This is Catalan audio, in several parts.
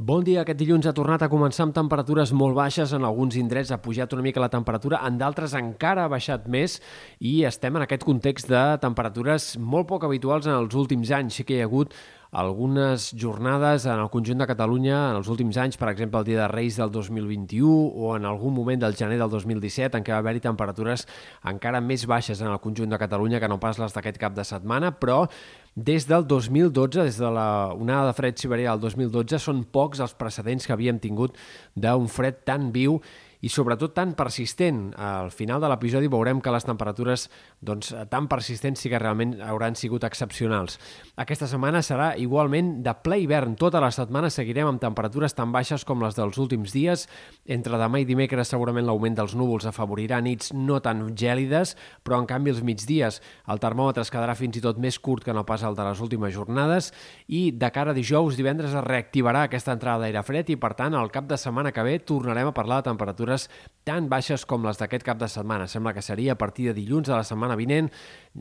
Bon dia. Aquest dilluns ha tornat a començar amb temperatures molt baixes. En alguns indrets ha pujat una mica la temperatura, en d'altres encara ha baixat més i estem en aquest context de temperatures molt poc habituals en els últims anys. Sí que hi ha hagut algunes jornades en el conjunt de Catalunya en els últims anys, per exemple el dia de Reis del 2021 o en algun moment del gener del 2017 en què va haver-hi temperatures encara més baixes en el conjunt de Catalunya que no pas les d'aquest cap de setmana, però des del 2012, des de la onada de fred siberià del 2012, són pocs els precedents que havíem tingut d'un fred tan viu i sobretot tan persistent. Al final de l'episodi veurem que les temperatures doncs, tan persistents sí que realment hauran sigut excepcionals. Aquesta setmana serà igualment de ple hivern. Tota la setmana seguirem amb temperatures tan baixes com les dels últims dies. Entre demà i dimecres segurament l'augment dels núvols afavorirà nits no tan gèlides, però en canvi els migdies el termòmetre es quedarà fins i tot més curt que no pas el de les últimes jornades i de cara a dijous, divendres es reactivarà aquesta entrada d'aire fred i per tant el cap de setmana que ve tornarem a parlar de temperatures temperatures tan baixes com les d'aquest cap de setmana. Sembla que seria a partir de dilluns de la setmana vinent,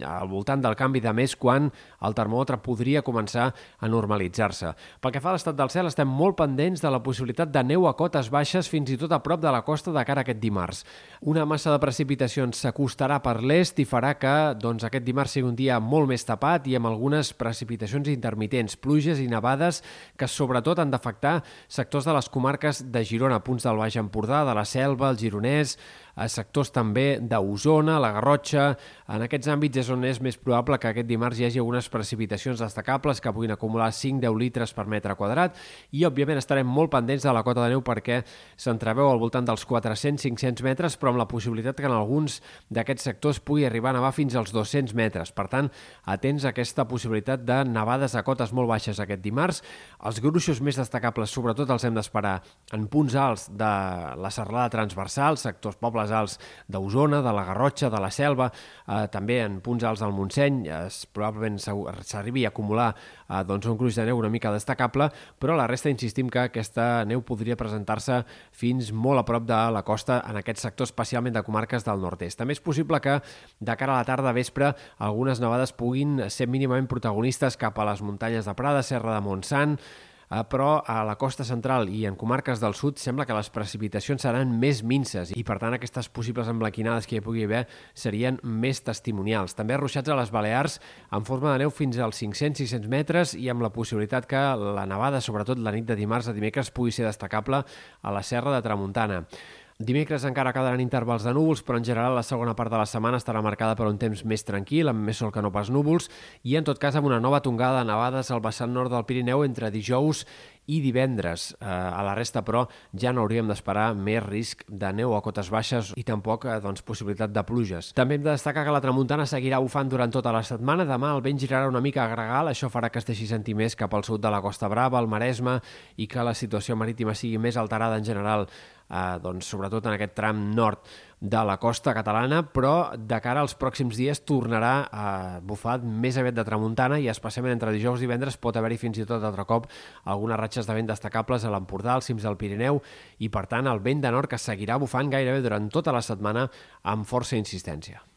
al voltant del canvi de mes, quan el termòmetre podria començar a normalitzar-se. Pel que fa a l'estat del cel, estem molt pendents de la possibilitat de neu a cotes baixes fins i tot a prop de la costa de cara a aquest dimarts. Una massa de precipitacions s'acostarà per l'est i farà que doncs, aquest dimarts sigui un dia molt més tapat i amb algunes precipitacions intermitents, pluges i nevades que sobretot han d'afectar sectors de les comarques de Girona, punts del Baix Empordà, de la Selva, el Gironès, a sectors també d'Osona, la Garrotxa. En aquests àmbits és on és més probable que aquest dimarts hi hagi algunes precipitacions destacables que puguin acumular 5-10 litres per metre quadrat i, òbviament, estarem molt pendents de la cota de neu perquè s'entreveu al voltant dels 400-500 metres, però amb la possibilitat que en alguns d'aquests sectors pugui arribar a nevar fins als 200 metres. Per tant, atents a aquesta possibilitat de nevades a cotes molt baixes aquest dimarts. Els gruixos més destacables, sobretot, els hem d'esperar en punts alts de la serralada transversal, sectors pobles punts alts d'Osona, de la Garrotxa, de la Selva, eh, també en punts alts del Montseny, eh, probablement s'arribi a acumular eh, doncs un gruix de neu una mica destacable, però la resta insistim que aquesta neu podria presentar-se fins molt a prop de la costa en aquest sector, especialment de comarques del nord-est. També és possible que de cara a la tarda vespre algunes nevades puguin ser mínimament protagonistes cap a les muntanyes de Prada, Serra de Montsant, però a la costa central i en comarques del sud sembla que les precipitacions seran més minces i per tant aquestes possibles emblanquinades que hi pugui haver serien més testimonials. També arruixats a les Balears en forma de neu fins als 500-600 metres i amb la possibilitat que la nevada, sobretot la nit de dimarts a dimecres, pugui ser destacable a la Serra de Tramuntana. Dimecres encara quedaran intervals de núvols, però en general la segona part de la setmana estarà marcada per un temps més tranquil, amb més sol que no pas núvols, i en tot cas amb una nova tongada de nevades al vessant nord del Pirineu entre dijous i divendres. Eh, a la resta, però, ja no hauríem d'esperar més risc de neu a cotes baixes i tampoc eh, doncs, possibilitat de pluges. També hem de destacar que la tramuntana seguirà bufant durant tota la setmana. Demà el vent girarà una mica a gregal, això farà que es deixi sentir més cap al sud de la Costa Brava, el Maresme, i que la situació marítima sigui més alterada en general eh, doncs, sobretot en aquest tram nord de la costa catalana, però de cara als pròxims dies tornarà a bufar més aviat de tramuntana i especialment entre dijous i divendres pot haver-hi fins i tot altre cop algunes ratxes de vent destacables a l'Empordà, als cims del Pirineu i per tant el vent de nord que seguirà bufant gairebé durant tota la setmana amb força insistència.